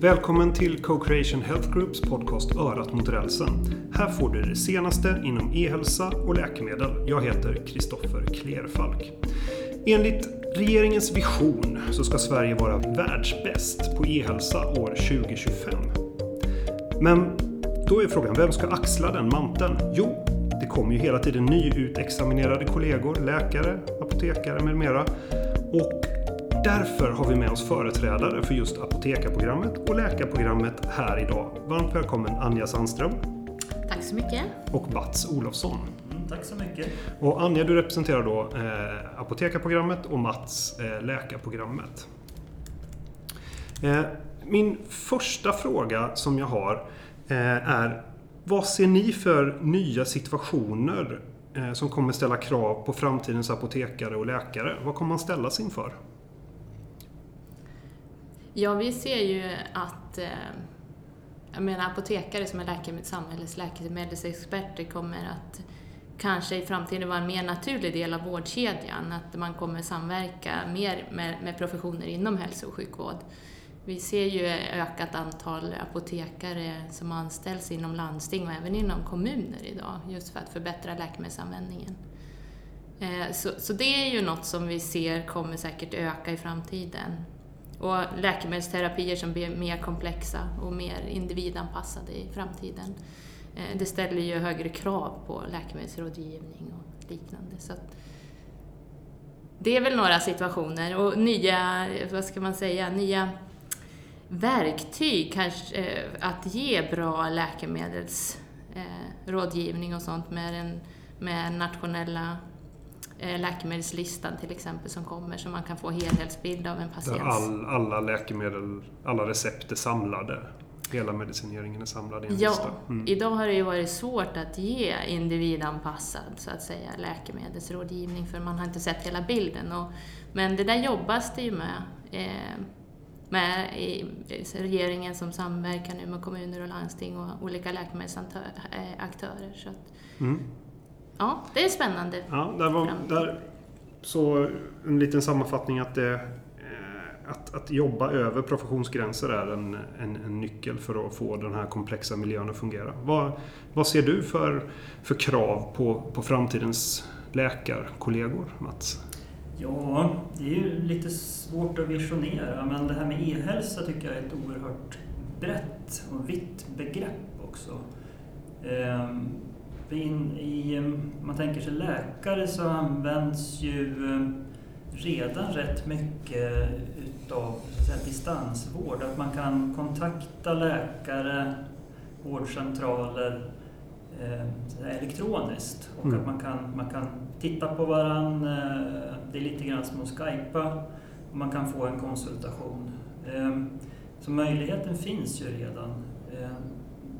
Välkommen till Co-Creation Health Groups podcast Örat mot rälsen. Här får du det senaste inom e-hälsa och läkemedel. Jag heter Kristoffer Klerfalk. Enligt regeringens vision så ska Sverige vara världsbäst på e-hälsa år 2025. Men då är frågan, vem ska axla den manteln? Jo, det kommer ju hela tiden nyutexaminerade kollegor, läkare, apotekare med mera. Och därför har vi med oss företrädare för just apotekarprogrammet och läkarprogrammet här idag. Varmt välkommen Anja Sandström. Tack så mycket. Och Mats Olofsson. Mm, tack så mycket. Och Anja, du representerar då eh, apotekarprogrammet och Mats eh, läkarprogrammet. Eh, min första fråga som jag har eh, är vad ser ni för nya situationer eh, som kommer ställa krav på framtidens apotekare och läkare? Vad kommer man ställas inför? Ja, vi ser ju att eh, jag menar, apotekare som är läkemedels, samhällets läkemedelsexperter kommer att kanske i framtiden vara en mer naturlig del av vårdkedjan, att man kommer samverka mer med, med professioner inom hälso och sjukvård. Vi ser ju ökat antal apotekare som anställs inom landsting och även inom kommuner idag, just för att förbättra läkemedelsanvändningen. Eh, så, så det är ju något som vi ser kommer säkert öka i framtiden. Och läkemedelsterapier som blir mer komplexa och mer individanpassade i framtiden. Eh, det ställer ju högre krav på läkemedelsrådgivning och liknande. Så det är väl några situationer och nya, vad ska man säga, nya verktyg kanske eh, att ge bra läkemedelsrådgivning eh, och sånt med den med nationella läkemedelslistan till exempel som kommer så man kan få helhetsbild av en patient. All, alla läkemedel, alla recept är samlade. Hela medicineringen är samlad i en ja, lista. Mm. idag har det ju varit svårt att ge individanpassad så att säga läkemedelsrådgivning för man har inte sett hela bilden. Och, men det där jobbas det ju med. Eh, med regeringen som samverkar nu med kommuner och landsting och olika läkemedelsaktörer. Så att, mm. Ja, det är spännande. Ja, där var, där, så en liten sammanfattning att det att, att jobba över professionsgränser är en, en, en, nyckel för att få den här komplexa miljön att fungera. Vad, vad ser du för, för krav på, på framtidens läkarkollegor, Mats? Ja, det är ju lite svårt att visionera, men det här med e-hälsa tycker jag är ett oerhört brett och vitt begrepp också. Ehm, I, om man tänker sig läkare så används ju eh, redan rätt mycket utav säga, distansvård. Att man kan kontakta läkare, vårdcentraler eh, elektroniskt och mm. att man kan, man kan titta på varandra. Eh, det är lite grann som att skypa och man kan få en konsultation. Eh, så möjligheten finns ju redan.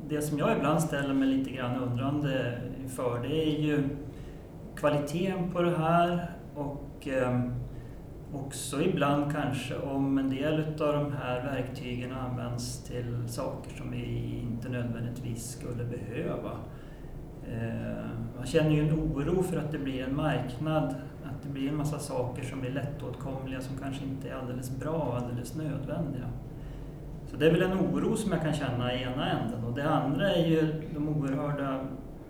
Det som jag ibland ställer mig lite grann undrande inför det är ju kvaliteten på det här och eh, också ibland kanske om en del av de här verktygen används till saker som vi inte nödvändigtvis skulle behöva. Eh, man känner ju en oro för att det blir en marknad, att det blir en massa saker som blir lättåtkomliga som kanske inte är alldeles bra och alldeles nödvändiga. Så det är väl en oro som jag kan känna i ena änden och det andra är ju de oerhörda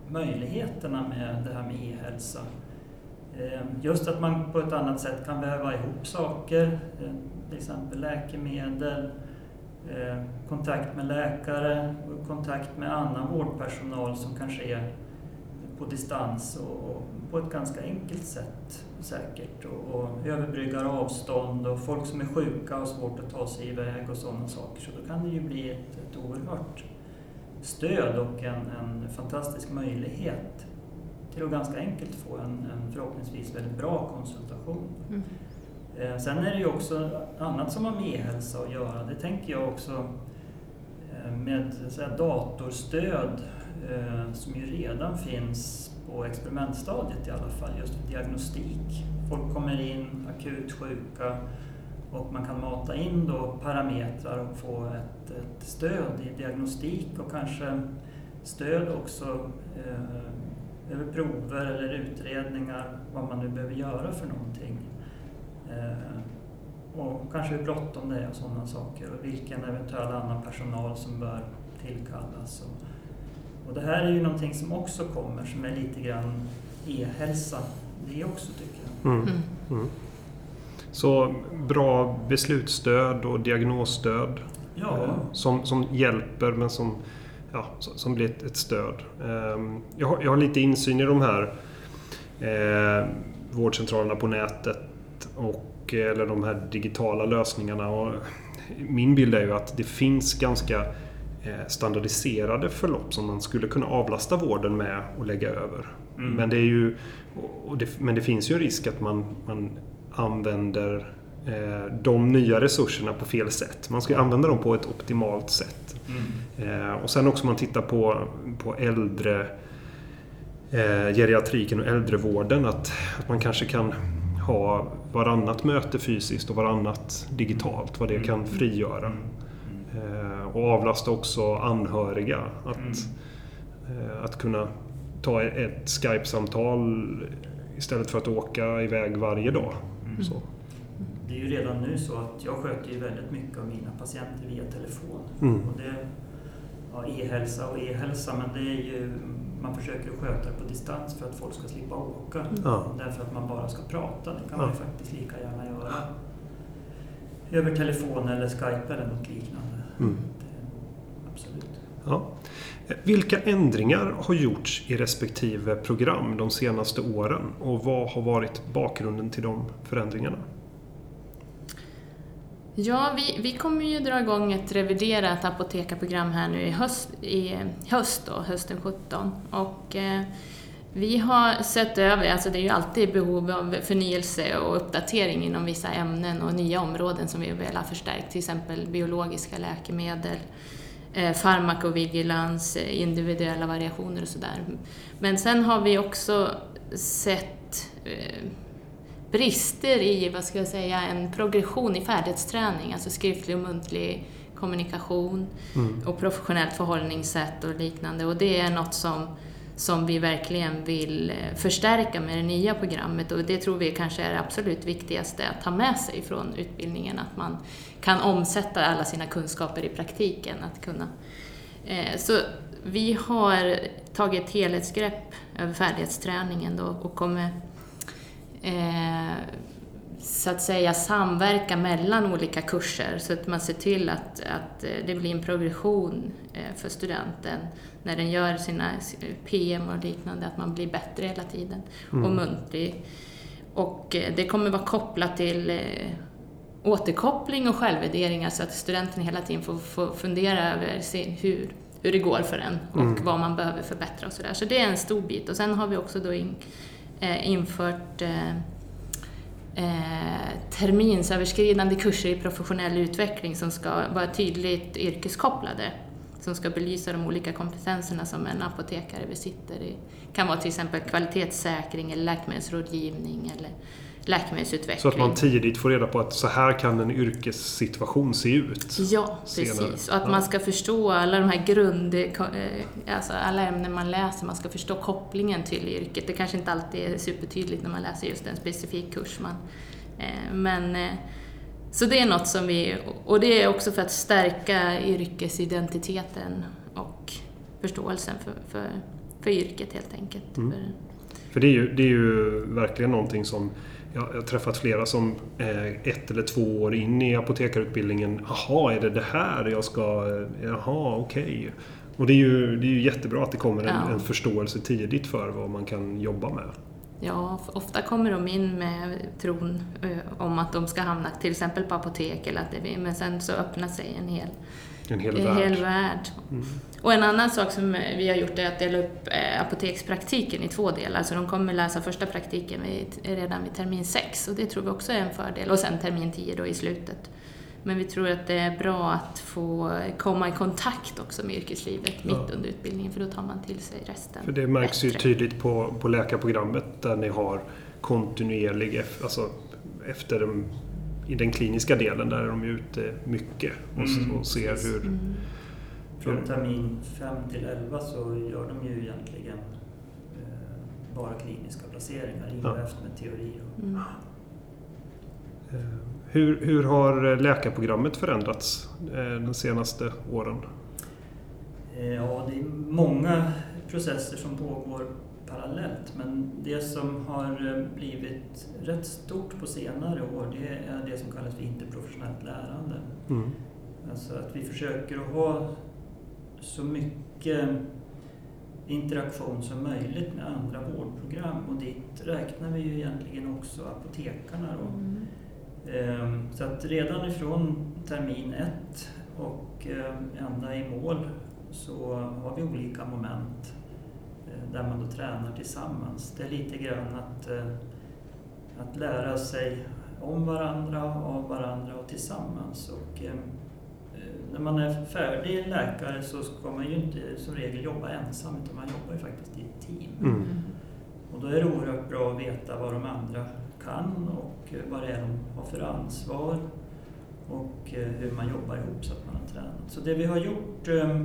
möjligheterna med det här med e-hälsa. Eh, just att man på ett annat sätt kan väva ihop saker, eh, till exempel läkemedel, eh, kontakt med läkare och kontakt med annan vårdpersonal som kan ske på distans och på ett ganska enkelt sätt säkert och, och överbryggar avstånd och folk som är sjuka har svårt att ta sig iväg och sådana saker. Så då kan det ju bli ett, ett oerhört stöd och en, en fantastisk möjlighet till att ganska enkelt få en, en förhoppningsvis väldigt bra konsultation. Mm. Eh, sen är det ju också annat som har med e-hälsa att göra. Det tänker jag också eh, med säga, datorstöd eh, Eh, som ju redan finns på experimentstadiet i alla fall, just för diagnostik. Folk kommer in akut sjuka och man kan mata in då parametrar och få ett, ett stöd i diagnostik och kanske stöd också eh, över prover eller utredningar, vad man nu behöver göra för någonting. Eh, och och kanske hur bråttom det är och sådana saker och vilken eventuell annan personal som bör tillkallas. Och, och det här är ju någonting som också kommer som är lite grann e-hälsa det också tycker jag. Mm. Mm. Så bra beslutsstöd och diagnosstöd ja. eh, som, som hjälper men som, ja, som blir ett, ett stöd. Eh, jag, har, jag har lite insyn i de här eh, vårdcentralerna på nätet och, eller de här digitala lösningarna. Och min bild är ju att det finns ganska eh, standardiserade förlopp som man skulle kunna avlasta vården med och lägga över. Mm. Men, det är ju, det, men det finns ju en risk att man, man använder eh, de nya resurserna på fel sätt. Man ska använda dem på ett optimalt sätt. Mm. Eh, och sen också om man tittar på, på äldre eh, geriatriken och äldrevården att, att man kanske kan ha varannat möte fysiskt och varannat digitalt, vad det kan mm. frigöra. Eh, och avlasta också anhöriga. Att, mm. eh, att kunna ta ett Skype-samtal istället för att åka iväg varje dag. Mm. Så. Det är ju redan nu så att jag sköter ju väldigt mycket av mina patienter via telefon. Mm. Och det, ja, e-hälsa och e-hälsa, men det är ju, man försöker sköta det på distans för att folk ska slippa åka. Mm. Därför att man bara ska prata. Det kan man ju faktiskt lika gärna göra över telefon eller Skype eller något liknande. Mm. Absolut. Ja. Vilka ändringar har gjorts i respektive program de senaste åren och vad har varit bakgrunden till de förändringarna? Ja, vi, vi kommer ju dra igång ett reviderat apotekarprogram här nu i höst, i höst då, hösten 17. Och, eh, vi har sett över, alltså det är ju alltid behov av förnyelse och uppdatering inom vissa ämnen och nya områden som vi vill ha förstärkt, till exempel biologiska läkemedel, eh, farmakovigilans, eh, individuella variationer och sådär. Men sen har vi också sett eh, brister i, vad ska jag säga, en progression i färdighetsträning, alltså skriftlig och muntlig kommunikation mm. och professionellt förhållningssätt och liknande. Och det är något som, som vi verkligen vill eh, förstärka med det nya programmet och det tror vi kanske är det absolut viktigaste att ta med sig från utbildningen, att man kan omsätta alla sina kunskaper i praktiken. Att kunna. Eh, så vi har tagit ett helhetsgrepp över färdighetsträningen då och kommer eh, så att säga samverka mellan olika kurser så att man ser till att, att eh, det blir en progression eh, för studenten när den gör sina PM och liknande, att man blir bättre hela tiden mm. och muntlig. Och eh, det kommer vara kopplat till återkoppling och självvärderingar så att studenten hela tiden får, får fundera över sin, hur, hur det går för en och mm. vad man behöver förbättra och sådär. Så det är en stor bit. Och sen har vi också då in, infört eh, terminsöverskridande kurser i professionell utveckling som ska vara tydligt yrkeskopplade som ska belysa de olika kompetenserna som en apotekare besitter. Det kan vara till exempel kvalitetssäkring eller läkemedelsrådgivning eller läkemedelsutveckling. Så att man tidigt får reda på att så här kan en yrkessituation se ut. Ja, senare. precis. Och att ja. man ska förstå alla de här grund... Eh, alltså alla ämnen man läser, man ska förstå kopplingen till yrket. Det kanske inte alltid är supertydligt när man läser just en specifik kurs. Man, eh, men, eh, så det är något som vi... Och det är också för att stärka yrkesidentiteten och förståelsen för, för, för yrket helt enkelt. Mm. För, för det är, ju, det är ju verkligen någonting som jag har träffat flera som ett eller två år in i apotekarutbildningen. Jaha, är det det här jag ska... Jaha, okej. Okay. Och det är, ju, det är ju jättebra att det kommer en, ja. en förståelse tidigt för vad man kan jobba med. Ja, ofta kommer de in med tron om att de ska hamna till exempel på apotek eller att det, men sen så öppnar sig en hel en hel en värld. Hel värld. Mm. Och en annan sak som vi har gjort är att dela upp eh, apotekspraktiken i två delar. Så de kommer läsa första praktiken vid, redan vid termin 6 och det tror vi också är en fördel. Och sen termin 10 då i slutet. Men vi tror att det är bra att få komma i kontakt också med yrkeslivet ja. mitt under utbildningen för då tar man till sig resten. För det märks bättre. ju tydligt på, på läkarprogrammet där ni har kontinuerlig, alltså efter i den kliniska delen där är de ute mycket och, mm. och ser hur... Mm. Från termin 5 till 11 så gör de ju egentligen eh, bara kliniska placeringar, inga ja. efter med teori. Och... Mm. Eh, Hur, hur har läkarprogrammet förändrats de senaste åren? Ja, det är många processer som pågår parallellt. Men det som har blivit rätt stort på senare år det är det som kallas för interprofessionellt lärande. Mm. Alltså att vi försöker att ha så mycket interaktion som möjligt med andra vårdprogram och dit räknar vi ju egentligen också apotekarna. Då. Mm. Ehm, så att redan ifrån termin ett och ehm, ända i mål så har vi olika moment eh, där man då tränar tillsammans. Det är lite grann att, eh, att lära sig om varandra, av varandra och tillsammans. Och, ehm, när man är färdig läkare så ska man ju inte som regel jobba ensam utan man jobbar ju faktiskt i ett team. Mm. Och då är det oerhört bra att veta vad de andra kan och vad det är de har för ansvar och eh, hur man jobbar ihop så att man har tränat. Så det vi har gjort eh,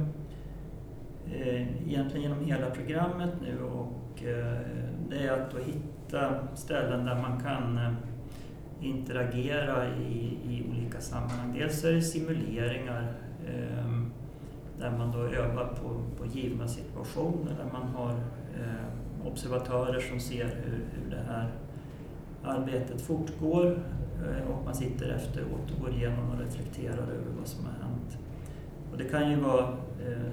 Eh, egentligen genom hela programmet nu och eh, det är att då hitta ställen där man kan eh, interagera i, i olika sammanhang. Dels är det simuleringar där man då övar på, på givna situationer, där man har observatörer som ser hur, hur det här arbetet fortgår och man sitter efteråt och går igenom och reflekterar över vad som har hänt. Och det kan ju vara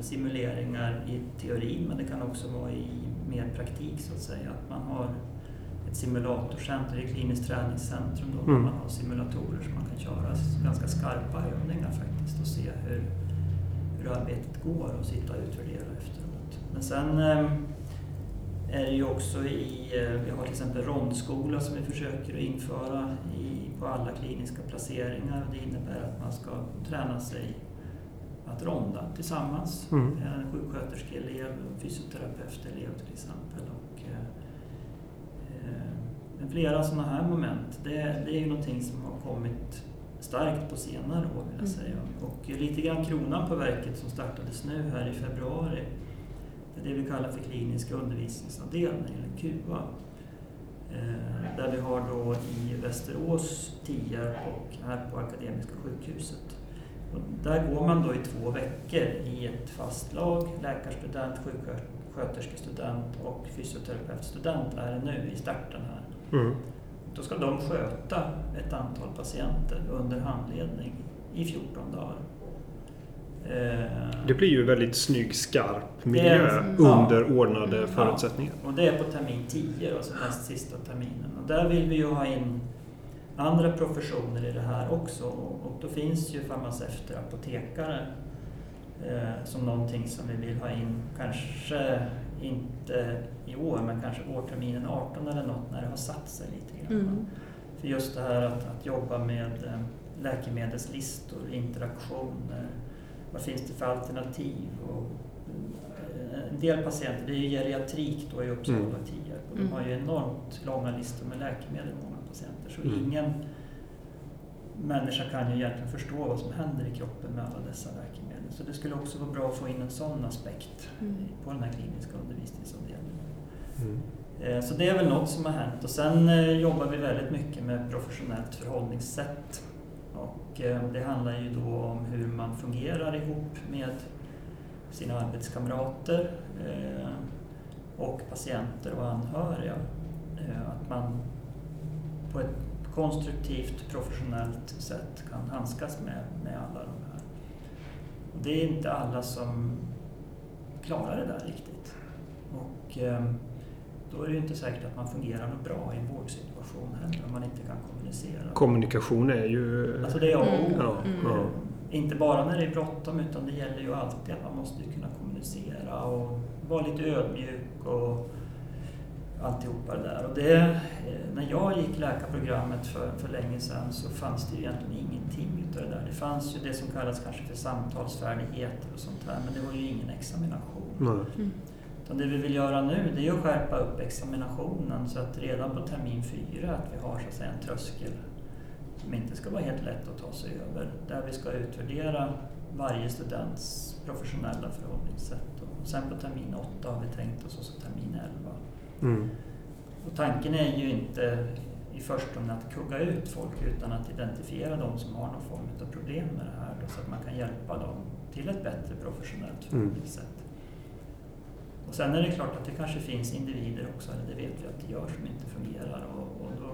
simuleringar i teorin men det kan också vara i mer praktik så att säga. Att man har ett simulatorcenter i kliniskt träningscentrum då, mm. där man har simulatorer som man kan köra ganska skarpa övningar faktiskt och se hur, hur arbetet går och sitta och utvärdera efteråt. Men sen eh, är det ju också i, eh, vi har till exempel rondskola som vi försöker att införa i, på alla kliniska placeringar. Det innebär att man ska träna sig att ronda tillsammans. Mm. En sjuksköterskeelev, fysioterapeutelev till exempel. Och, eh, men flera sådana här moment, det, det är ju någonting som har kommit starkt på senare år vill jag mm. säga. Och lite grann kronan på verket som startades nu här i februari, det är det vi kallar för kliniska undervisningsavdelning, eller KUA. Eh, där vi har då i Västerås, Tierp och här på Akademiska sjukhuset. Där går man då i två veckor i ett fast lag, läkarstudent, sjuksköterskestudent och fysioterapeutstudent är det nu i starten här. Mm. Då ska de sköta ett antal patienter under handledning i 14 dagar. Eh, det blir ju väldigt snygg, skarp miljö är, under ja, ordnade förutsättningar. Ja, och det är på termin 10, alltså näst sista terminen. Och där vill vi ju ha in andra professioner i det här också. Och då finns ju farmaceuter, apotekare eh, som någonting som vi vill ha in, kanske inte i år, men kanske vårterminen 18 eller något när det har satt sig lite grann. Mm. För just det här att, att jobba med eh, läkemedelslistor, interaktioner, vad finns det för alternativ? Och, eh, en del patienter, det är ju geriatrik då i Uppsala mm. Tierp och de har ju enormt långa listor med läkemedel, patienter. Så mm. ingen människa kan ju egentligen förstå vad som händer i kroppen med alla dessa läkemedel. Så det skulle också vara bra att få in en sån aspekt mm. på den här kliniska undervisningsavdelningen. Mm. Eh, så det är väl något som har hänt och sen eh, jobbar vi väldigt mycket med professionellt förhållningssätt. Och eh, det handlar ju då om hur man fungerar ihop med sina arbetskamrater och patienter och anhöriga. Att man på ett konstruktivt, professionellt sätt kan handskas med, med alla de här. Och det är inte alla som klarar det där riktigt. Och eh, då är det inte säkert att man fungerar något bra i en vårdsituation heller om man inte kan kommunicera. Kommunikation är ju... Alltså det är A. Mm. Ja, ja. Inte bara när det är bråttom utan det gäller ju alltid att man måste kunna kommunicera och vara lite ödmjuk och alltihopa det där. Och det, eh, när jag gick läkarprogrammet för, för länge sedan så fanns det ju egentligen ingenting utav det där. Det fanns ju det som kallas kanske för samtalsfärdigheter och sånt där, men det var ju ingen examination. Mm. Utan det vi vill göra nu det är att skärpa upp examinationen så att redan på termin fyra att vi har så att säga en tröskel som inte ska vara helt lätt att ta sig över. Där vi ska utvärdera varje students professionella förhållningssätt. Och sen på termin åtta har vi tänkt oss och så termin elva Mm. Och tanken är ju inte i förstone att kugga ut folk utan att identifiera de som har någon form av problem med det här då, så att man kan hjälpa dem till ett bättre professionellt förhållningssätt. Mm. Och sen är det klart att det kanske finns individer också, eller det vet vi att det gör, som inte fungerar och, och då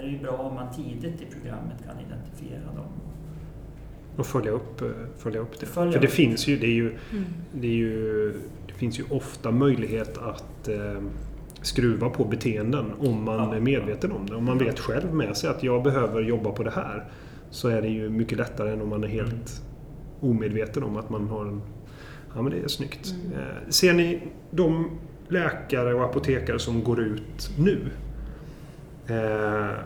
är det ju bra om man tidigt i programmet kan identifiera dem. Och följa upp, eh, följa upp det. Följa För det upp. finns ju, det är ju, mm. det är ju, det finns ju ofta möjlighet att eh, skruva på beteenden om man ja, är medveten om det. Om man vet själv med sig att jag behöver jobba på det här så är det ju mycket lättare än om man är helt mm. omedveten om att man har en... Ja men det är snyggt. Mm. Eh, ser ni de läkare och apotekare som går ut nu? Eh,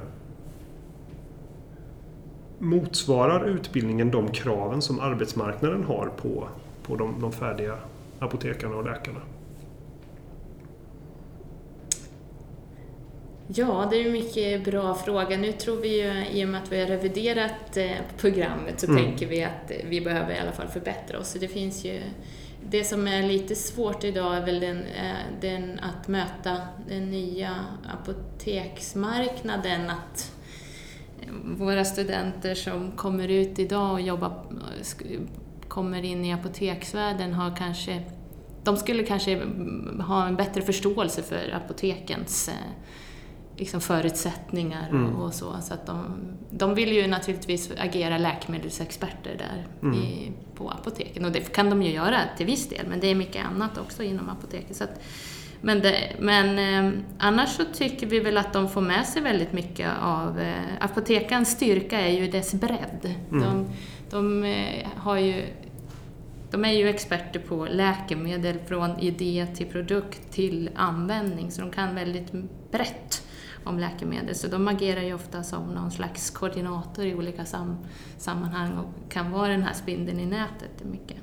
motsvarar utbildningen de kraven som arbetsmarknaden har på, på de, de färdiga apotekarna och läkarna? Ja, det är en mycket bra fråga. Nu tror vi ju, i och med att vi har reviderat eh, programmet, så mm. tänker vi att vi behöver i alla fall förbättra oss. Så det finns ju det som är lite svårt idag är väl den, eh, den att möta den nya apoteksmarknaden. Att eh, våra studenter som kommer ut idag och jobbar, kommer in i apoteksvärlden har kanske de skulle kanske ha en bättre förståelse för apotekens liksom förutsättningar mm. och så. så att de, de vill ju naturligtvis agera läkemedelsexperter där mm. i, på apoteken och det kan de ju göra till viss del men det är mycket annat också inom apoteket. Så att, men, det, men eh, annars så tycker vi väl att de får med sig väldigt mycket av... Eh, apotekens styrka är ju dess bredd. Mm. De, de eh, har ju de är ju experter på läkemedel från idé till produkt till användning, så de kan väldigt brett om läkemedel. Så de agerar ju ofta som någon slags koordinator i olika sam sammanhang och kan vara den här spindeln i nätet mycket.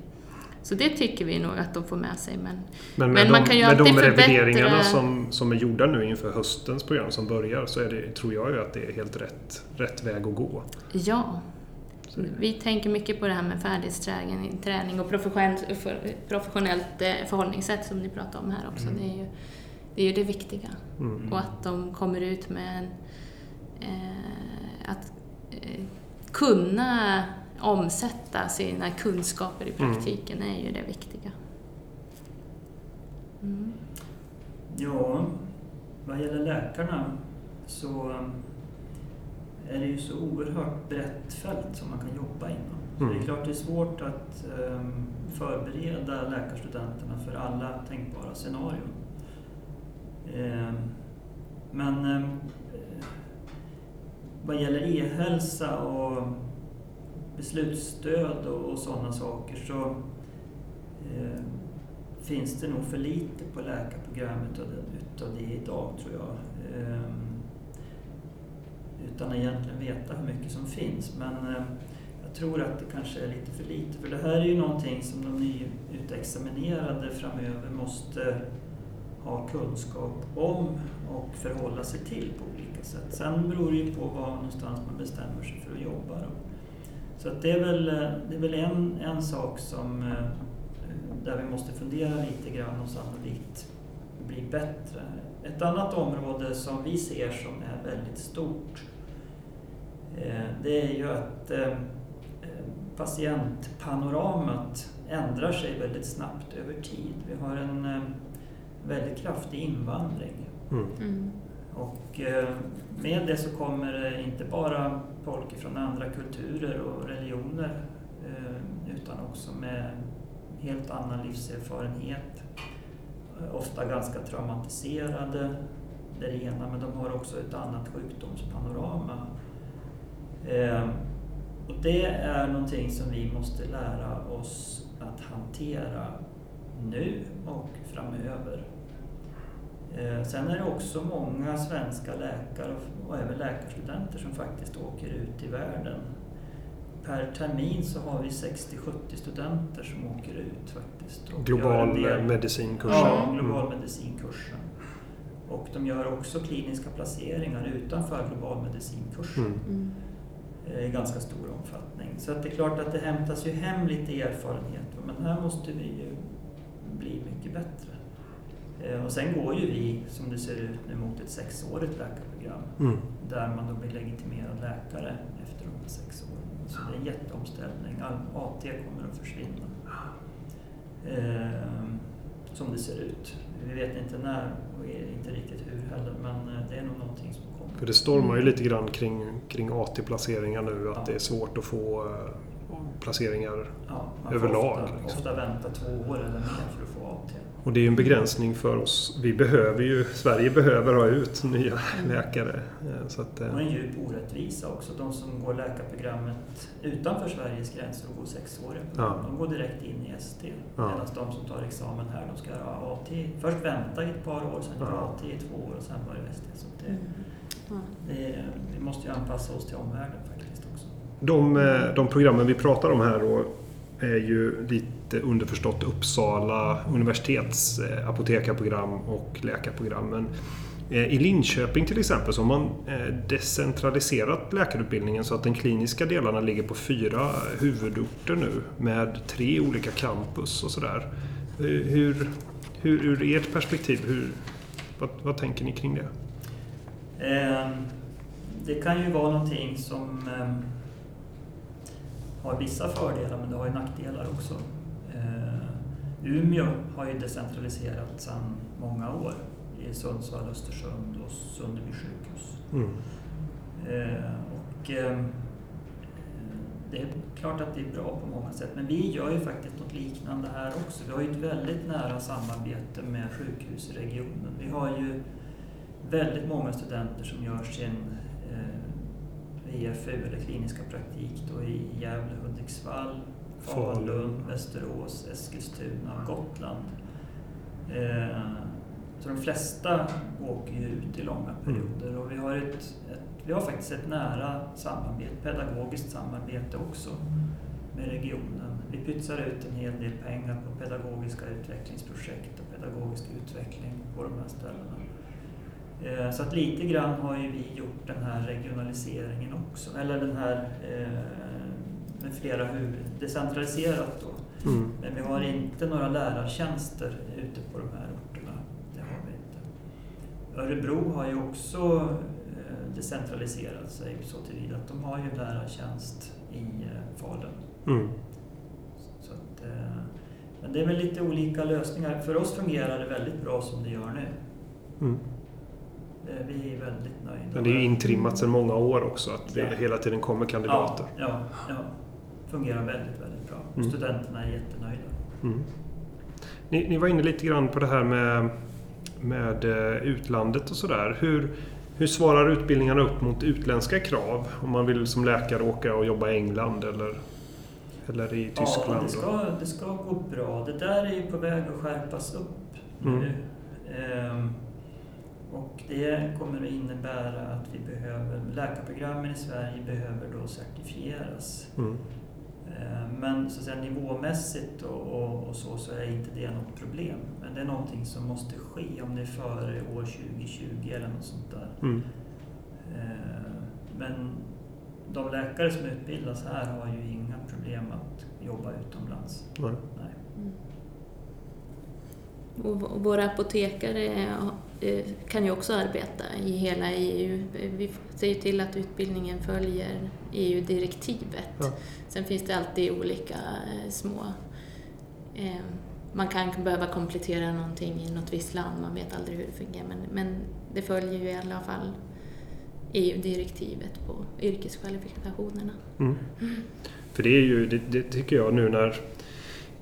Så det tycker vi nog att de får med sig. Men, men, men man de, kan ju alltid förbättra... Med de revideringarna som, som är gjorda nu inför höstens program som börjar så är det, tror jag ju att det är helt rätt, rätt väg att gå. Ja. Vi tänker mycket på det här med färdighetsträning och professionellt eh, förhållningssätt som ni pratade om här också. Mm. Det är ju, det är ju det viktiga. Mm. Och att de kommer ut med en, eh, att eh, kunna omsätta sina kunskaper i mm. praktiken mm. är ju det viktiga. Mm. Ja, vad gäller läkarna så är det ju så oerhört brett fält som man kan jobba inom. Så det är mm. klart det är svårt att um, förbereda läkarstudenterna för alla tänkbara scenarion. Ehm, men ehm, vad gäller e-hälsa och beslutsstöd och, sådana saker så ehm, finns det nog för lite på läkarprogrammet utav det idag tror jag. Utan att egentligen veta hur mycket som finns. Men jag tror att det kanske är lite för lite. För det här är ju någonting som de nyutexaminerade framöver måste ha kunskap om och förhålla sig till på olika sätt. Sen beror det ju på var någonstans man bestämmer sig för att jobba. Då. Så att det är väl, eh, det är väl en, en sak som, eh, där vi måste fundera lite grann och sannolikt bli bättre. Ett annat område som vi ser som är väldigt stort eh, det är ju att patientpanoramat ändrar sig väldigt snabbt över tid. Vi har en väldigt kraftig invandring. Mm. Mm. Och eh, med det så kommer det inte bara folk från andra kulturer och religioner eh, utan också med helt annan livserfarenhet. Ofta ganska traumatiserade, det är det ena, men de har också ett annat sjukdomspanorama. Eh, och det är någonting som vi måste lära oss att hantera nu och framöver. Eh, sen är det också många svenska läkare och även läkarstudenter som faktiskt åker ut i världen. Per termin så har vi 60-70 studenter som åker ut faktiskt. global medicinkursen? Ja, global mm. medicinkursen. Och de gör också kliniska placeringar utanför global medicinkursen. Mm. mm. I ganska stor omfattning. Så att det är klart att det hämtas ju hem lite erfarenhet men här måste vi ju bli mycket bättre. Eh, och sen går ju vi, som det ser ut nu, mot ett sexårigt läkarprogram Mm. där man då blir legitimerad läkare efter de här sex åren. Så det är en jätteomställning. All AT kommer att försvinna. Eh, som det ser ut. Vi vet inte när och inte riktigt hur heller, men eh, det är nog någonting som kommer. För det stormar ju lite grann kring, kring AT-placeringar nu, att Ja. det är svårt att få eh, placeringar. Ja, man får överlag, Ofta, liksom. ofta vänta två år eller mer för att få AT. Och det är ju en begränsning för oss. Vi behöver ju, Sverige behöver ha ut nya läkare. Eh, Så att, eh, Och en djup orättvisa också. De som går läkarprogrammet utanför Sveriges gränser och går sexåriga Ja. de går direkt in i ST. Ja. Medan de som tar examen här, de ska göra AT. Först vänta i ett par år, sen Ja. AT i två år och sen börja ST. Så det, Mm. Det, vi måste ju anpassa oss till omvärlden faktiskt också. de, eh, de programmen vi pratar om här då är ju lite underförstått Uppsala universitets eh, apotekarprogram och läkarprogrammen. Eh, I Linköping till exempel så har man eh, decentraliserat läkarutbildningen så att den kliniska delarna ligger på fyra huvudorter nu med tre olika campus och sådär. Hur, hur, ur ert perspektiv, hur, vad, vad tänker ni kring det? Ehm, det kan ju vara någonting som ehm, har vissa fördelar men det har ju nackdelar också. Eh, Umeå har ju decentraliserat sedan många år i Sundsvall, Östersund och Sunderby sjukhus. Mm. Eh, Och ehm, det är klart att det är bra på många sätt men vi gör ju faktiskt något liknande här också. Vi har ju ett väldigt nära samarbete med sjukhus i regionen. Vi har ju väldigt många studenter som gör sin EFU eller kliniska praktik då i Gävle, Hudiksvall, Falun. Västerås, Eskilstuna, Gotland. Eh, så de flesta åker ju ut i långa perioder och vi har, ett, ett, vi har faktiskt ett nära samarbete, pedagogiskt samarbete också med regionen. Vi pytsar ut en hel del pengar på pedagogiska utvecklingsprojekt och pedagogisk utveckling på de här ställena. Eh, Så att lite grann har ju vi gjort den här regionaliseringen också, eller den här eh, med flera huvud, decentraliserat då. Mm. Men vi har inte några lärartjänster ute på de här orterna. Det har vi inte. Örebro har ju också eh, decentraliserat sig så tillvida att de har ju lärartjänst i Falun. Mm. Så att, men det är väl lite olika lösningar. För oss fungerar det väldigt bra som det gör nu. Mm. Eh, Vi är väldigt nöjda. Men det är ju intrimmat sedan många år också att det Ja. hela tiden kommer kandidater. Ja, ja, ja. Fungerar väldigt, väldigt bra. Mm. Studenterna är jättenöjda. Mm. Ni, ni var inne lite grann på det här med, med eh, utlandet och sådär. Hur, hur svarar utbildningarna upp mot utländska krav? Om man vill som läkare åka och jobba i England eller, eller i Ja, Tyskland? det ska, det ska gå bra. Det där är ju på väg att skärpas upp nu. Mm. Ehm, och det kommer att innebära att vi behöver, läkarprogrammen i Sverige behöver då certifieras. Mm. Ehm, men så att säga, nivåmässigt och, och, och så, så är inte det något problem. Men det är någonting som måste ske om det är före år 2020 eller något sånt där. Mm. Ehm, men de läkare som utbildas här har ju inga problem att jobba utomlands. Nej. Nej. Och våra apotekare eh, kan ju också arbeta i hela EU. Vi ser ju till att utbildningen följer EU-direktivet. Ja. Sen finns det alltid olika eh, små... Eh, man kan behöva komplettera någonting i något visst land, man vet aldrig hur det fungerar. Men, men det följer ju i alla fall EU-direktivet på yrkeskvalifikationerna. Mm. För det är ju, det, det tycker jag nu när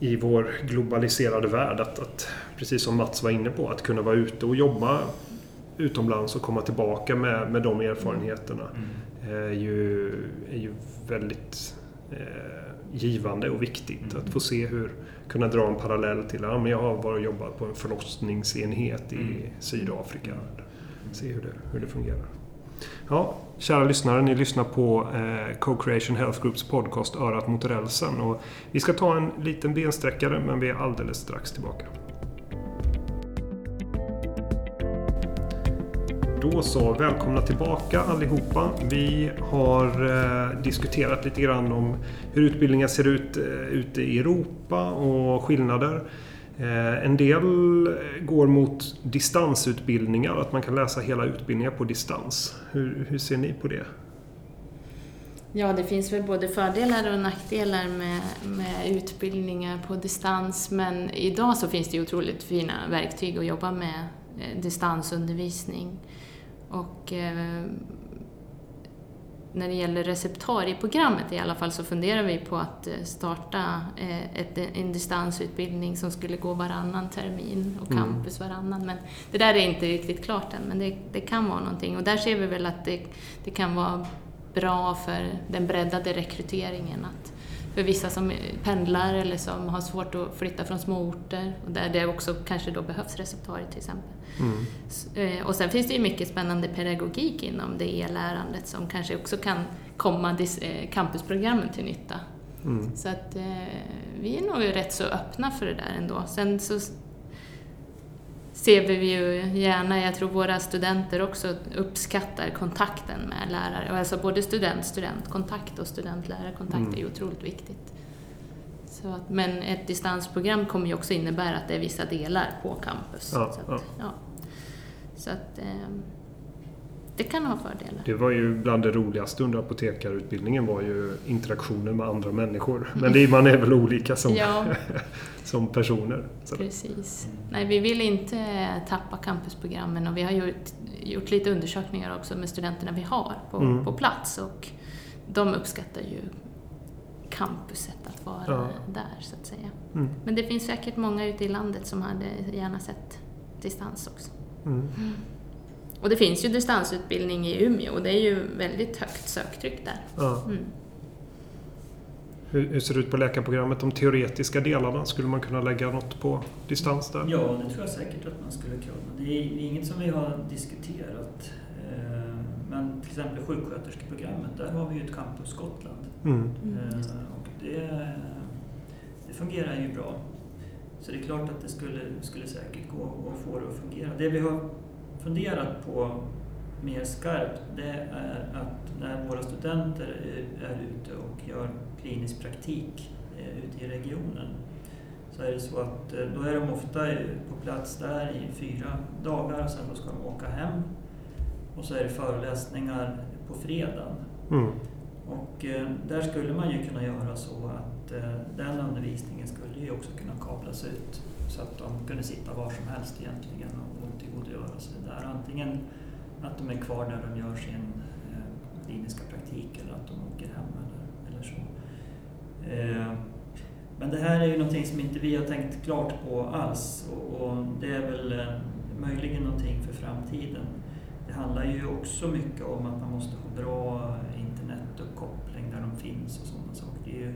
i vår globaliserade värld att, att, precis som Mats var inne på, att kunna vara ute och jobba utomlands och komma tillbaka med, med de erfarenheterna är ju, är ju väldigt eh, givande och viktigt. Att få se hur, kunna dra en parallell till, ja men jag har varit och jobbat på en förlossningsenhet i Mm. Sydafrika. Se hur det, hur det fungerar. Ja, kära lyssnare, ni lyssnar på eh, Co-Creation Health Groups podcast Örat mot rälsen. Och vi ska ta en liten bensträckare, men vi är alldeles strax tillbaka. Då så, välkomna tillbaka allihopa. Vi har eh, diskuterat lite grann om hur utbildningar ser ut eh, ute i Europa och skillnader. Eh, en del går mot distansutbildningar, att man kan läsa hela utbildningar på distans. Hur, hur ser ni på det? Ja, det finns väl både fördelar och nackdelar med, med utbildningar på distans, men idag så finns det ju otroligt fina verktyg att jobba med eh, distansundervisning. Och eh, när det gäller receptarieprogrammet i alla fall så funderar vi på att eh, starta eh, ett, en distansutbildning som skulle gå varannan termin och Mm. campus varannan. Men det där är inte riktigt klart än, men det, det kan vara någonting. Och där ser vi väl att det, det kan vara bra för den breddade rekryteringen. Att för vissa som pendlar eller som har svårt att flytta från små orter och där det också kanske då behövs receptarier till exempel. Mm. Eh, Och sen finns det ju mycket spännande pedagogik inom det e-lärandet som kanske också kan komma eh, campusprogrammen till nytta. Mm. Så att eh, vi är nog rätt så öppna för det där ändå. Sen så ser vi ju gärna, jag tror våra studenter också uppskattar kontakten med lärare. Alltså både student-studentkontakt och student-lärarkontakt Mm. är ju otroligt viktigt. Så att, men ett distansprogram kommer ju också innebära att det är vissa delar på campus. Ja, så ja. att, ja. Så att ehm, det kan ha fördelar. Det var ju bland det roligaste under apotekarutbildningen var ju interaktionen med andra människor. Men det, man är väl olika som, Ja, som personer. Så. precis. Nej, vi vill inte tappa campusprogrammen och vi har gjort, gjort lite undersökningar också med studenterna vi har på, Mm. på plats och de uppskattar ju campuset att vara Ja. där så att säga. Mm. Men det finns säkert många ute i landet som hade gärna sett distans också. Mm. Och det finns ju distansutbildning i Umeå och det är ju väldigt högt söktryck där. Ja. Mm. Hur, hur ser det ut på läkarprogrammet? De teoretiska delarna, skulle man kunna lägga något på distans där? Ja, det tror jag säkert att man skulle kunna. Det är inget som vi har diskuterat. Eh, Men till exempel sjuksköterskeprogrammet, där har vi ju ett campus Gotland. Mm. Mm, Eh. Och det, det fungerar ju bra. Så det är klart att det skulle, skulle säkert gå att få det att fungera. Det vi har funderat på mer skarpt det är att när våra studenter är, ute och gör klinisk praktik eh, ute i regionen så är det så att eh, då är de ofta på plats där i fyra dagar och sen då ska de åka hem och så är det föreläsningar på fredagen. Mm. Och eh, där skulle man ju kunna göra så att den undervisningen skulle ju också kunna kablas ut så att de kunde sitta var som helst egentligen sig där. Antingen att de är kvar där de gör sin eh, kliniska praktik eller att de åker hem eller, eller så. Eh, men det här är ju någonting som inte vi har tänkt klart på alls och, och det är väl eh, möjligen någonting för framtiden. Det handlar ju också mycket om att man måste ha bra internetuppkoppling där de finns och sådana saker. Det är ju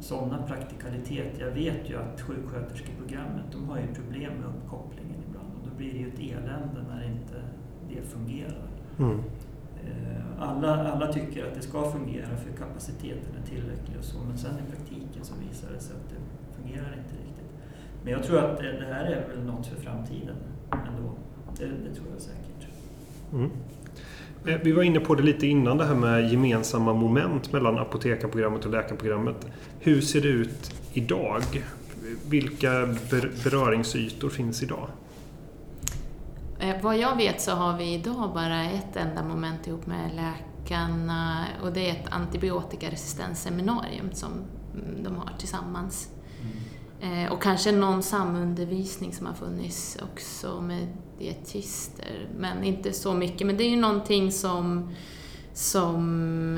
sådana praktikaliteter. Jag vet ju att sjuksköterskeprogrammet, de har ju problem med uppkoppling blir det ju ett elände när inte det fungerar. Mm. Eh, Alla, alla tycker att det ska fungera för kapaciteten är tillräcklig och så, men sen i praktiken så visar det sig att det fungerar inte riktigt. Men jag tror att det, här är väl något för framtiden ändå. Det, det tror jag säkert. Mm. Eh, Vi var inne på det lite innan, det här med gemensamma moment mellan apotekarprogrammet och läkarprogrammet. Hur ser det ut idag? Vilka ber- beröringsytor finns idag? Eh, Vad jag vet så har vi idag bara ett enda moment ihop med läkarna och det är ett antibiotikaresistensseminarium som mm, de har tillsammans. Eh, Och kanske någon samundervisning som har funnits också med dietister, men inte så mycket. Men det är ju någonting som, som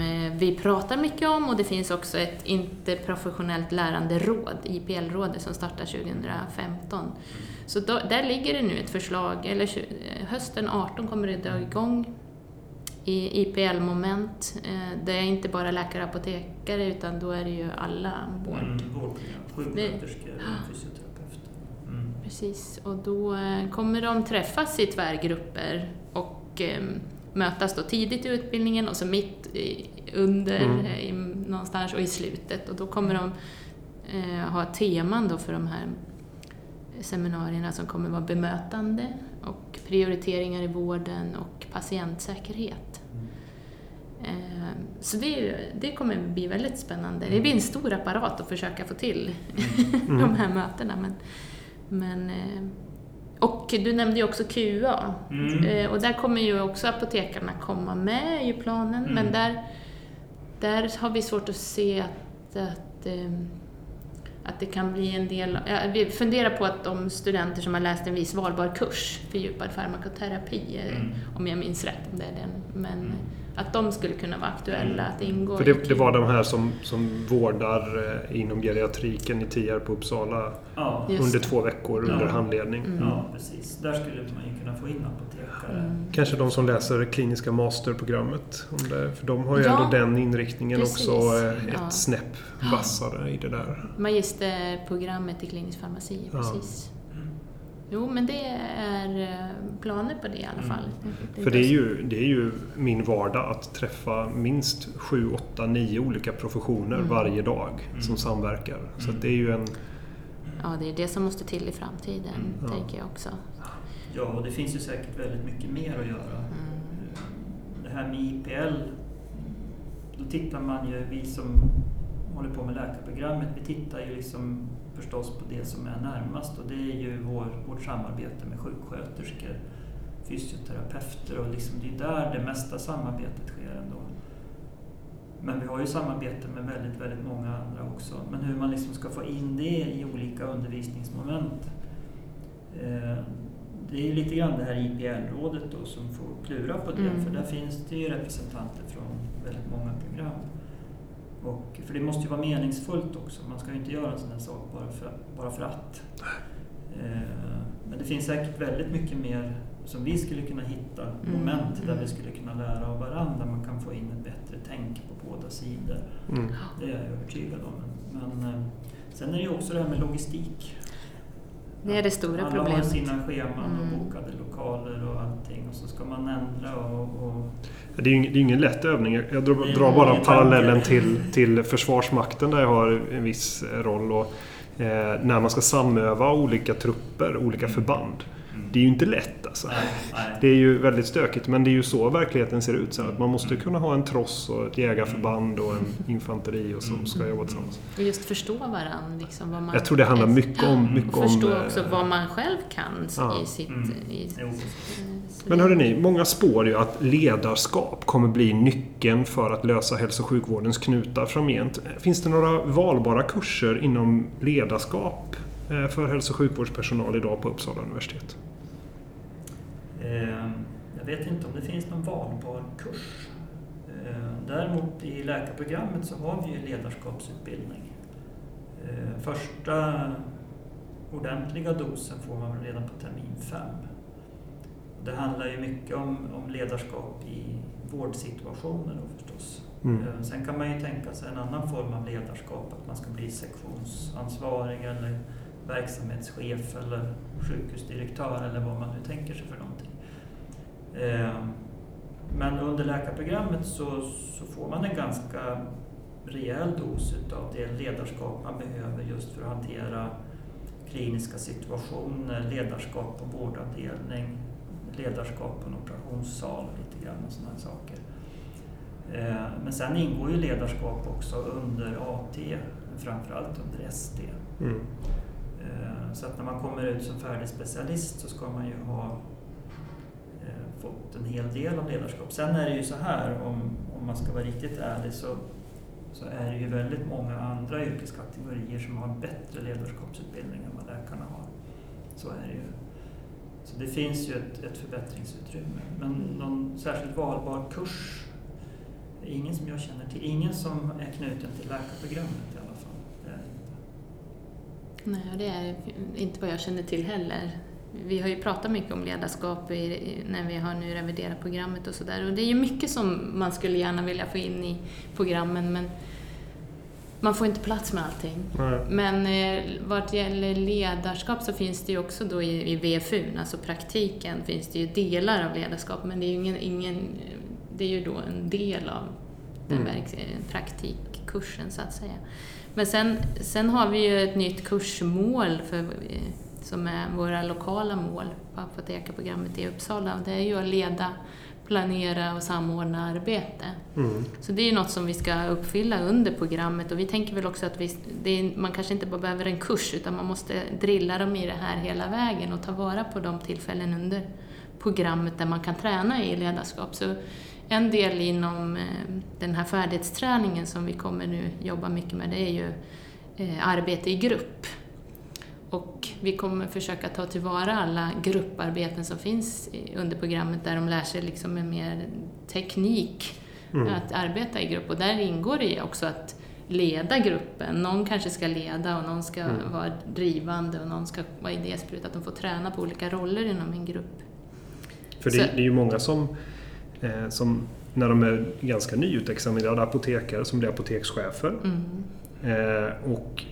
eh, vi pratar mycket om och det finns också ett interprofessionellt lärande råd, IPL-rådet, som startar 2015. Så då, där ligger det nu ett förslag, eller eh, hösten 18 kommer det dra igång i IPL-moment. Eh, Det är inte bara läkare och apotekare utan då är det ju alla vård. Mm, vårdprogram, sjuksköterskor fysioterapeuter. Mm. Precis, och då eh, kommer de träffas i tvärgrupper och eh, mötas då tidigt i utbildningen och så mitt i, under, Mm. eh, i, någonstans och i slutet. Och då kommer de eh, ha teman då för de här seminarierna som kommer vara bemötande och prioriteringar i vården och patientsäkerhet. Eh, så det, det kommer bli väldigt spännande. Det blir en stor apparat att försöka få till Mm. de här mötena. Men, men, eh, och du nämnde ju också QA. Mm. Eh, Och där kommer ju också apotekarna komma med i planen, Mm. men där, där har vi svårt att se att, att, eh, att det kan bli en del... Vi funderar på att de studenter som har läst en viss valbar kurs, fördjupad farmakoterapi, eh, Mm. om jag minns rätt, om det är den, men Mm. Att de skulle kunna vara aktuella att ingå För i det, det var de här som, som vårdar eh, inom geriatriken i Tierp på Uppsala Ja, under det. två veckor Ja. under handledning. Mm. ja, precis. Där skulle man ju kunna få in apotekare. Mm. Kanske de som läser kliniska masterprogrammet. Om det, för de har ju Ja, ändå den inriktningen precis. också eh, ett Ja. snäpp vassare i det där. Magisterprogrammet i klinisk farmaci, Ja. precis. Mm. Jo, men det är eh, planer på det i alla Mm. fall. För det är, ju, det är ju min vardag att träffa minst sju, åtta, nio olika professioner Mm. varje dag som Mm. samverkar. Så Mm. det är ju en... Ja, det är det som måste till i framtiden, Mm. Ja. tänker jag också. Ja, och det finns ju säkert väldigt mycket mer att göra. Mm. Det här med IPL, då tittar man ju, vi som håller på med läkarprogrammet, vi tittar ju liksom förstås på det som är närmast och det är ju vår, vårt samarbete med sjuksköterskor, fysioterapeuter och liksom det är där det mesta samarbetet sker ändå. Men vi har ju samarbete med väldigt, väldigt många andra också. Men hur man liksom ska få in det i olika undervisningsmoment. Eh, det är lite grann det här IPL-rådet då som får klura på det. Mm. För där finns det ju representanter från väldigt många program. Och, för det måste ju vara meningsfullt också. Man ska ju inte göra en sån här sak bara för, bara för att. Eh, men det finns säkert väldigt mycket mer som vi skulle kunna hitta Mm, moment där mm. vi skulle kunna lära av varandra. Man kan få in ett bättre tänk på båda sidor. Mm. Det är jag övertygad om. Men eh, sen är det ju också det här med logistik. Det är det stora Alla problemet. har sina scheman och Mm. bokade lokaler och allting och så ska man ändra och... och Det är ju ingen, det är ingen lätt övning. Jag drar, bara parallellen till, till Försvarsmakten där jag har en viss roll. Och, eh, när man ska samöva olika trupper, olika Mm. förband. Mm. Det är ju inte lätt alltså. nej, nej. Det är ju väldigt stökigt men det är ju så verkligheten ser ut. Så att man måste kunna ha en tross och ett jägarförband och en infanteri och som ska jobba tillsammans. Och just förstå varandra. Liksom, vad man, Jag tror det handlar mycket om... Mycket Och förstå om eh, också vad man själv kan Ja. i sitt... Mm. I, Men hörde ni, många spår ju att ledarskap kommer bli nyckeln för att lösa hälso och sjukvårdens knutar framgent. Finns det några valbara kurser inom ledarskap eh, för hälso och sjukvårdspersonal idag på Uppsala universitet? Eh, Jag vet inte om det finns någon valbar kurs. Eh, Däremot i läkarprogrammet så har vi ju ledarskapsutbildning. Eh, Första ordentliga dosen får man redan på termin fem. Det handlar ju mycket om, om ledarskap i vårdsituationer då förstås. Mm. Sen kan man ju tänka sig en annan form av ledarskap, att man ska bli sektionsansvarig eller verksamhetschef eller sjukhusdirektör eller vad man nu tänker sig för någonting. Eh, Men under läkarprogrammet så, så får man en ganska rejäl dos utav det ledarskap man behöver just för att hantera kliniska situationer, ledarskap på vårdavdelning, ledarskap på en operationssal och lite grann och sådana saker. Eh, Men sen ingår ju ledarskap också under AT, framförallt under ST. Mm. Eh, Så att när man kommer ut som färdig specialist så ska man ju ha fått en hel del av ledarskap. Sen är det ju så här, om, om man ska vara riktigt ärlig, så, så är det ju väldigt många andra yrkeskategorier som har bättre ledarskapsutbildning än vad läkarna har. Så är det ju. Så det finns ju ett, ett förbättringsutrymme. Men någon särskilt valbar kurs, ingen som jag känner till. Ingen som är knuten till läkarprogrammet i alla fall. Det är inte. Nej, och det är inte vad jag känner till heller. Vi har ju pratat mycket om ledarskap i, när vi har nu reviderat programmet och sådär. Och det är ju mycket som man skulle gärna vilja få in i programmen men man får inte plats med allting. Nej. Men eh, vad gäller ledarskap så finns det ju också då i, i VFU, alltså praktiken, finns det ju delar av ledarskap men det är ju ingen, ingen det är ju då en del av den Mm. praktikkursen så att säga. Men sen, sen har vi ju ett nytt kursmål för, eh, som är våra lokala mål på apotekarprogrammet i Uppsala. Det är ju att leda planera och samordna arbete. Mm. Så det är ju något som vi ska uppfylla under programmet och vi tänker väl också att vi, är, man kanske inte bara behöver en kurs utan man måste drilla dem i det här hela vägen och ta vara på de tillfällen under programmet där man kan träna i ledarskap. Så en del inom eh, den här färdighetsträningen som vi kommer nu jobba mycket med det är ju eh, arbete i grupp. Och vi kommer försöka ta tillvara alla grupparbeten som finns under programmet där de lär sig liksom med mer teknik Mm. att arbeta i grupp. Och där ingår det också att leda gruppen. Någon kanske ska leda och någon ska Mm. vara drivande och någon ska vara idésprut. Att de får träna på olika roller inom en grupp. För det, det är ju många som, eh, som när de är ganska nyutexaminerade apotekare som blir apotekschefer. Mm. Eh, och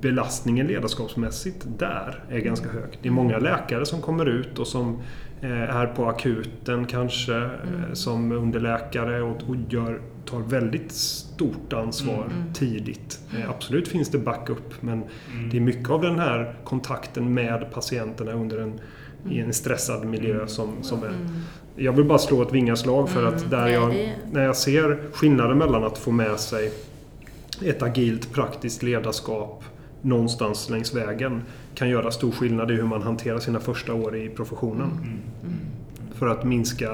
belastningen ledarskapsmässigt där är ganska hög. Det är många läkare som kommer ut och som eh, är på akuten kanske eh, Mm. som underläkare och, och gör, tar väldigt stort ansvar Mm. tidigt. Eh, absolut finns det backup men Mm. det är mycket av den här kontakten med patienterna under en, i en stressad miljö Mm. som, som är Mm. jag vill bara slå ett vingaslag för Mm, att där jag, när jag ser skillnaden mellan att få med sig ett agilt praktiskt ledarskap någonstans längs vägen kan göra stor skillnad i hur man hanterar sina första år i professionen. Mm. För att minska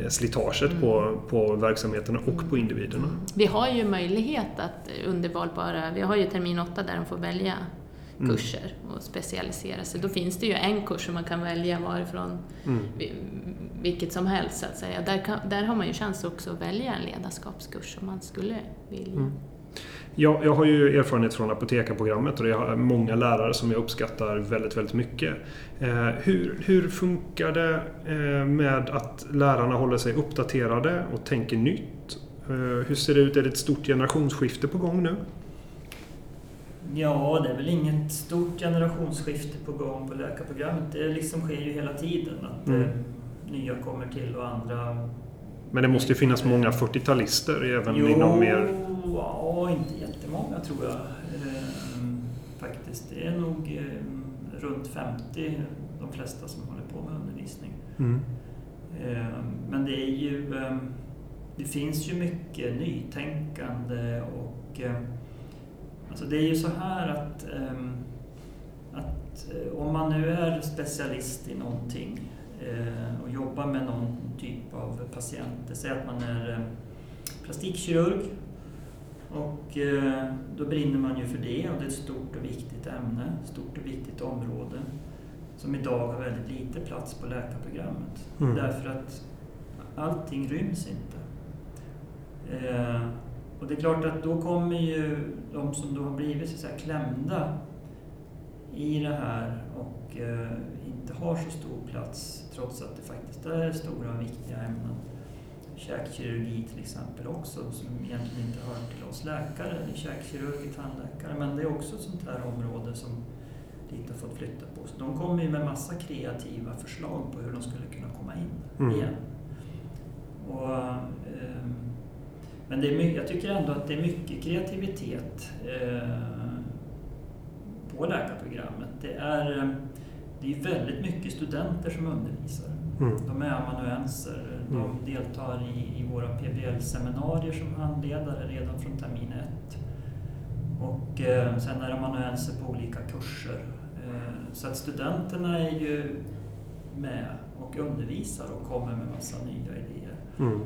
eh, slitaget på, på verksamheterna och på individerna. Vi har ju möjlighet att undervalbara, vi har ju termin 8 där de får välja Mm. kurser och specialisera sig. Då finns det ju en kurs som man kan välja varifrån, Mm. vi- vilket som helst så att säga. Där, kan, där har man ju chans också att välja en ledarskapskurs om man skulle vilja. Jag, jag har ju erfarenhet från apotekarprogrammet och jag har många lärare som jag uppskattar väldigt, väldigt mycket. Eh, hur, hur funkar det eh, med att lärarna håller sig uppdaterade och tänker nytt? Eh, hur ser det ut? Är det ett stort generationsskifte på gång nu? Ja, det är väl inget stort generationsskifte på gång på läkarprogrammet. Det liksom sker ju hela tiden att Mm. eh, nya kommer till och andra... Men det måste ju finnas många 40-talister även jo, inom mer... ja, inte jättemånga tror jag eh, faktiskt. Det är nog eh, runt 50 de flesta som håller på med undervisning. Mm. Eh, Men det är ju... eh, Det finns ju mycket nytänkande och... eh, Alltså det är ju så här att... Att eh, om man nu är specialist i någonting eh, och jobbar med någon typ av patienter, säg att man är plastikkirurg och eh, då brinner man ju för det och det är ett stort och viktigt ämne, stort och viktigt område som idag har väldigt lite plats på läkarprogrammet. Mm. Därför att allting ryms inte. Eh, och det är klart att då kommer ju de som då har blivit så att klämda i det här och eh, inte har så stor plats trots att det faktiskt är stora och viktiga ämnen. Käkkirurgi till exempel också som egentligen inte hör till oss läkare. Käkkirurg, tandläkare men det är också ett sånt här område som lite har fått flytta på sig. De kommer ju med massa kreativa förslag på hur de skulle kunna komma in Mm. igen. Och, ehm, men det är mycket, jag tycker ändå att det är mycket kreativitet eh, på läkarprogrammet. Det är, eh, det är väldigt mycket studenter som undervisar. Mm. De är amanuenser. Mm. De deltar i, i våra PBL-seminarier som handledare redan från termin ett. Och eh, sen är de amanuenser på olika kurser. Eh, så att studenterna är ju med och undervisar och kommer med massa nya idéer. Mm.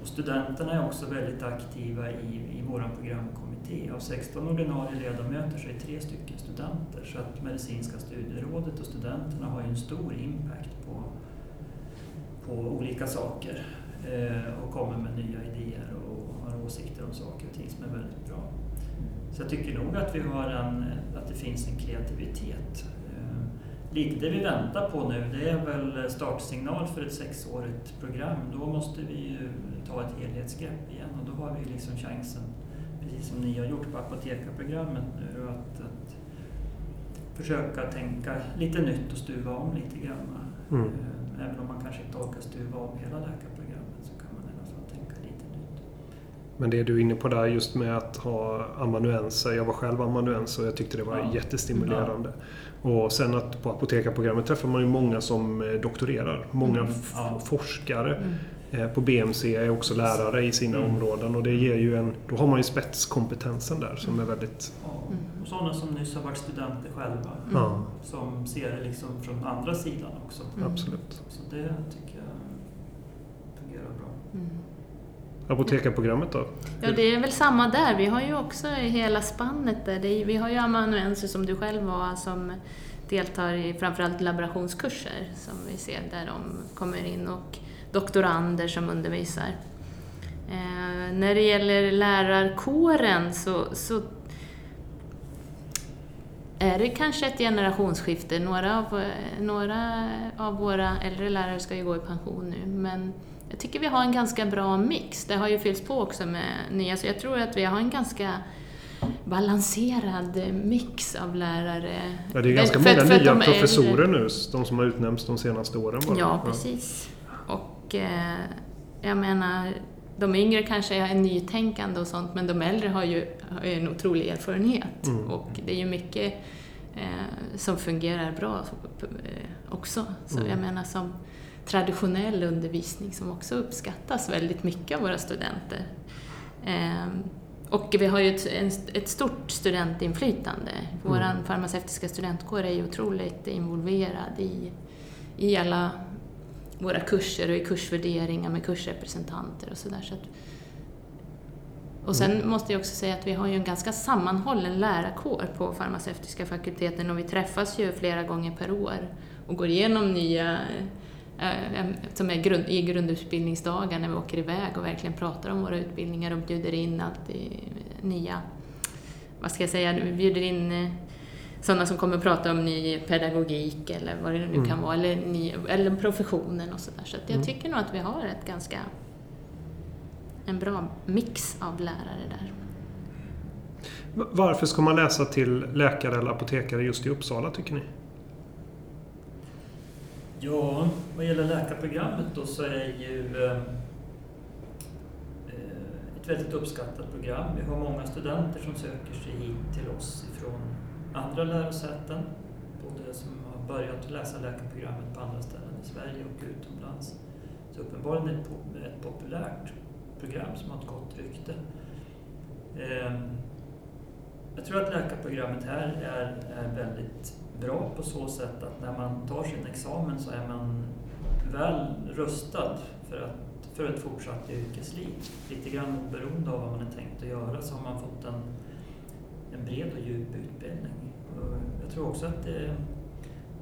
Och studenterna är också väldigt aktiva i, i vår programkommitté. Av 16 ordinarie ledamöter så är tre stycken studenter. Så att Medicinska studierådet och studenterna har ju en stor impact på, på olika saker. Eh, och kommer med nya idéer och har åsikter om saker och ting som är väldigt bra. Så jag tycker nog att vi har en, att det finns en kreativitet. Eh, Lite det vi väntar på nu det är väl startsignal för ett sexårigt program. Då måste vi ju ta ett helhetsgrepp igen och då har vi liksom chansen, precis som ni har gjort på apotekarprogrammet nu, att, att försöka tänka lite nytt och stuva om lite grann. Mm. Även om man kanske inte orkar stuva om hela läkarprogrammet så kan man i alla fall tänka lite nytt. Men det du är inne på där just med att ha amanuenser. Jag var själv amanuens och jag tyckte det var Ja. jättestimulerande. Och sen att på apotekarprogrammet träffar man ju många som eh, doktorerar. Många Mm, ja. forskare. Mm. Eh, På BMC är också lärare i sina Mm. områden och det ger ju en... Då har man ju spetskompetensen där som är väldigt... Ja, Mm. och sådana som nyss har varit studenter själva. Mm. Som ser det liksom från andra sidan också. Mm. absolut. Så det tycker jag fungerar bra. Mm. Apotekarprogrammet då? Ja, det är väl samma där. Vi har ju också hela spannet där. Vi har ju amanuenser som du själv var som deltar i framförallt laborationskurser som vi ser där de kommer in och doktorander som undervisar. Eh, när det gäller lärarkåren så, så är det kanske ett generationsskifte. Några av, några av våra äldre lärare ska ju gå i pension nu, men jag tycker vi har en ganska bra mix. Det har ju fyllts på också med nya, så jag tror att vi har en ganska balanserad mix av lärare. Ja, det är ganska För- många för nya professorer nu, de som har utnämnts de senaste åren bara. Ja, precis. Och eh, jag menar, de yngre kanske är nytänkande och sånt, men de äldre har ju, har ju en otrolig erfarenhet. Mm. Och det är ju mycket eh, som fungerar bra också. Så Mm. jag menar som traditionell undervisning som också uppskattas väldigt mycket av våra studenter. Eh, och vi har ju ett, en, ett stort studentinflytande. Vår Mm. farmaceutiska studentkår är ju otroligt involverad i, i alla våra kurser och i kursvärderingar med kursrepresentanter och sådär. Så att- och sen Mm. måste jag också säga att vi har ju en ganska sammanhållen lärarkår på farmaceutiska fakulteten och vi träffas ju flera gånger per år och går igenom nya eh, som är grund, i grundutbildningsdagar när vi åker iväg och verkligen pratar om våra utbildningar och bjuder in alltid nya, vad ska jag säga, vi bjuder in eh, sådana som kommer att prata om ny pedagogik eller vad det nu Mm. kan vara, eller, ny, eller professionen och sådär. Så att jag Mm. tycker nog att vi har ett ganska, en bra mix av lärare där. Varför ska man läsa till läkare eller apotekare just i Uppsala tycker ni? Ja, vad gäller läkarprogrammet då så är ju eh, eh, ett väldigt uppskattat program. Vi har många studenter som söker sig hit till oss andra lärosäten. Både som har börjat läsa läkarprogrammet på andra ställen i Sverige och utomlands. Så uppenbarligen ett, po- ett populärt program som har ett gott rykte. Eh, jag tror att läkarprogrammet här är, är väldigt bra på så sätt att när man tar sin examen så är man väl rustad för, att, för ett fortsatt yrkesliv. Lite grann oberoende av vad man är tänkt att göra så har man fått en, en bred och djup utbildning. Jag tror också att eh,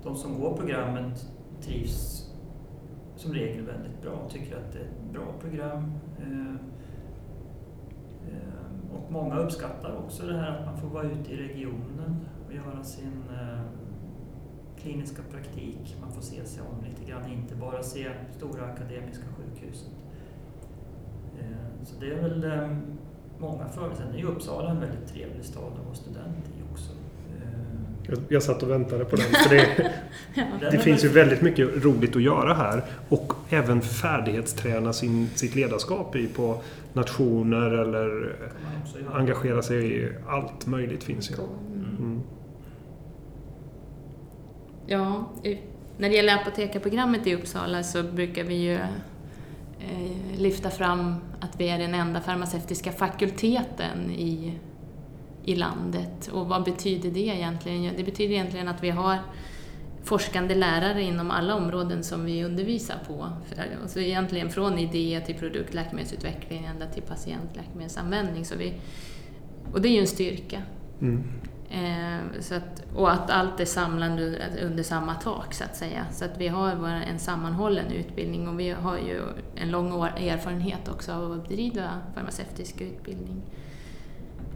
de som går programmet trivs som regel väldigt bra, tycker att det är ett bra program. Eh, eh, och många uppskattar också det här att man får vara ute i regionen och göra sin kliniska praktik. Man får se sig om lite grann, inte bara se stora akademiska sjukhuset. Så det är väl många fördelar. Sen är ju Uppsala en väldigt trevlig stad att vara student i jag, jag satt och väntade på den. För det, det finns ju väl- väldigt mycket roligt att göra här. Och även färdighetsträna sin, sitt ledarskap i på nationer eller engagera sig i allt möjligt finns ju. Mm. Mm. Ja, när det gäller apotekarprogrammet i Uppsala så brukar vi ju eh, lyfta fram att vi är den enda farmaceutiska fakulteten i, i landet. Och vad betyder det egentligen? Det betyder egentligen att vi har forskande lärare inom alla områden som vi undervisar på. För- Alltså egentligen från idé till produktläkemedelsutveckling ända till patientläkemedelsanvändning. Så vi, och det är ju en styrka. Mm. Eh, så att, och att allt är samlat under, samma tak så att säga. Så att vi har en sammanhållen utbildning och vi har ju en lång erfarenhet också av att bedriva farmaceutisk utbildning.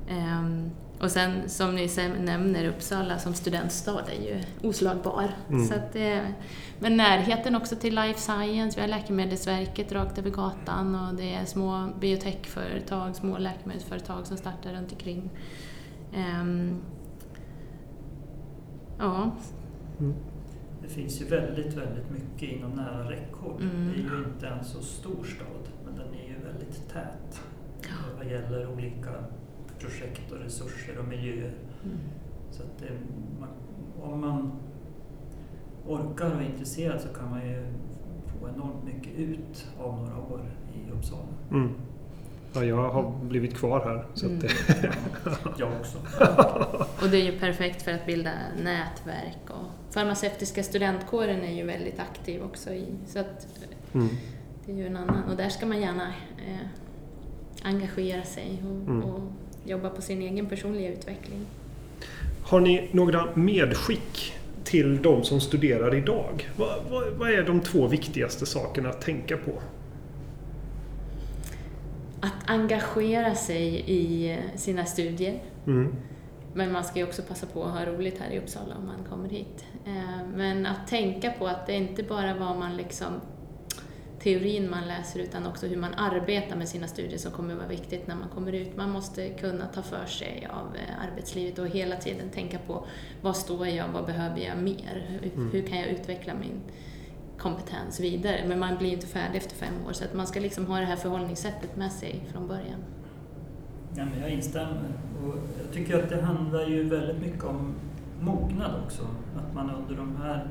Ehm, och sen som ni nämner, Uppsala som studentstad är ju oslagbar. Mm. Så att, det- men närheten också till life science, vi har Läkemedelsverket rakt över gatan och det är små biotechföretag, små läkemedelsföretag som startar runt omkring. Ehm, ja, Det finns ju väldigt, väldigt mycket inom nära räckhåll. Mm. Det är ju inte en så stor stad, men den är ju väldigt tät. vad gäller olika projekt och resurser och miljöer. Mm. Så att det, man, om man orkar och är intresserad så kan man ju få enormt mycket ut av några år i Uppsala. Mm. Ja, jag har blivit kvar här. Så Mm. att det, Jag också. Och det är ju perfekt för att bilda nätverk och farmaceutiska studentkåren är ju väldigt aktiv också i, så att mm. det är ju en annan, och där ska man gärna eh, engagera sig och, Mm. och jobba på sin egen personliga utveckling. Har ni några medskick till de som studerar idag? Vad, vad, vad är de två viktigaste sakerna att tänka på? Att engagera sig i sina studier, Mm. men man ska ju också passa på att ha roligt här i Uppsala om man kommer hit. Eh, Men att tänka på att det inte bara var man liksom teorin man läser utan också hur man arbetar med sina studier som kommer vara viktigt när man kommer ut. Man måste kunna ta för sig av eh, arbetslivet och hela tiden tänka på vad står jag, vad behöver jag mer? Hur, Mm. hur kan jag utveckla min kompetens vidare? Men man blir inte färdig efter fem år så att man ska liksom ha det här förhållningssättet med sig från början. Ja, men jag instämmer. Och jag tycker att det handlar ju väldigt mycket om mognad också. Att man under de här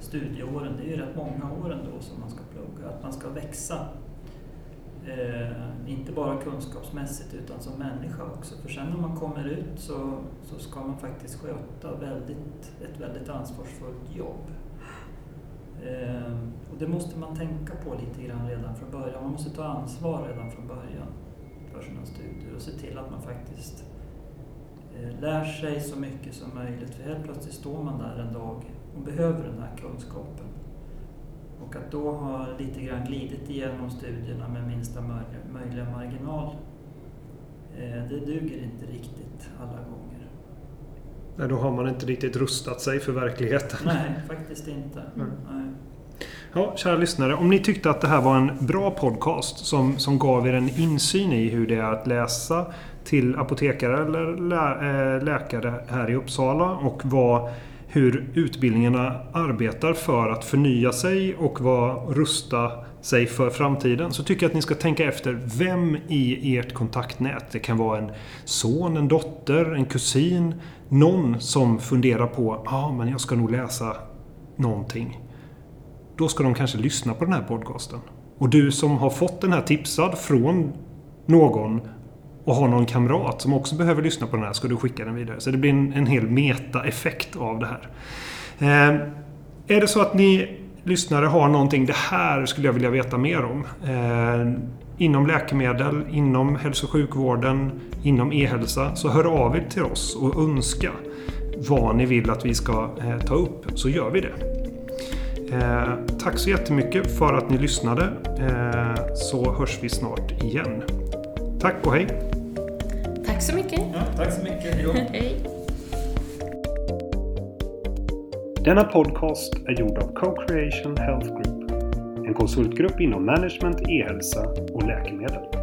studieåren, det är ju rätt många år ändå som man ska att man ska växa. Eh, inte bara kunskapsmässigt utan som människa också. För sen när man kommer ut så, så ska man faktiskt sköta väldigt, ett väldigt ansvarsfullt jobb. Eh, och det måste man tänka på lite grann redan från början. Man måste ta ansvar redan från början för sina studier och se till att man faktiskt eh, lär sig så mycket som möjligt. För helt plötsligt står man där en dag och behöver den här kunskapen. Och att då ha lite grann glidit igenom studierna med minsta möjliga, marginal, eh, det duger inte riktigt alla gånger. Nej, då har man inte riktigt rustat sig för verkligheten. Nej, faktiskt inte. Mm. Nej. Ja, kära lyssnare. Om ni tyckte att det här var en bra podcast som, som gav er en insyn i hur det är att läsa till apotekare eller lä, eh, läkare här i Uppsala och vad, hur utbildningarna arbetar för att förnya sig och vad, rusta sig för framtiden så tycker jag att ni ska tänka efter. Vem i ert kontaktnät, det kan vara en son, en dotter, en kusin, någon som funderar på ja ah, men jag ska nog läsa någonting. Då ska de kanske lyssna på den här podcasten. Och du som har fått den här tipsad från någon och har någon kamrat som också behöver lyssna på den här ska du skicka den vidare. Så det blir en, en hel meta-effekt av det här. Eh, är det så att ni lyssnare har någonting, det här skulle jag vilja veta mer om. Eh, inom läkemedel, inom hälso och sjukvården, inom e-hälsa. Så hör av er till oss och önska vad ni vill att vi ska eh, ta upp, så gör vi det. Eh, tack så jättemycket för att ni lyssnade. Eh, så hörs vi snart igen. Tack och hej! Tack så mycket. Hej då. Hej! Denna podcast är gjord av Co-Creation Health Group. En konsultgrupp inom management, e-hälsa och läkemedel.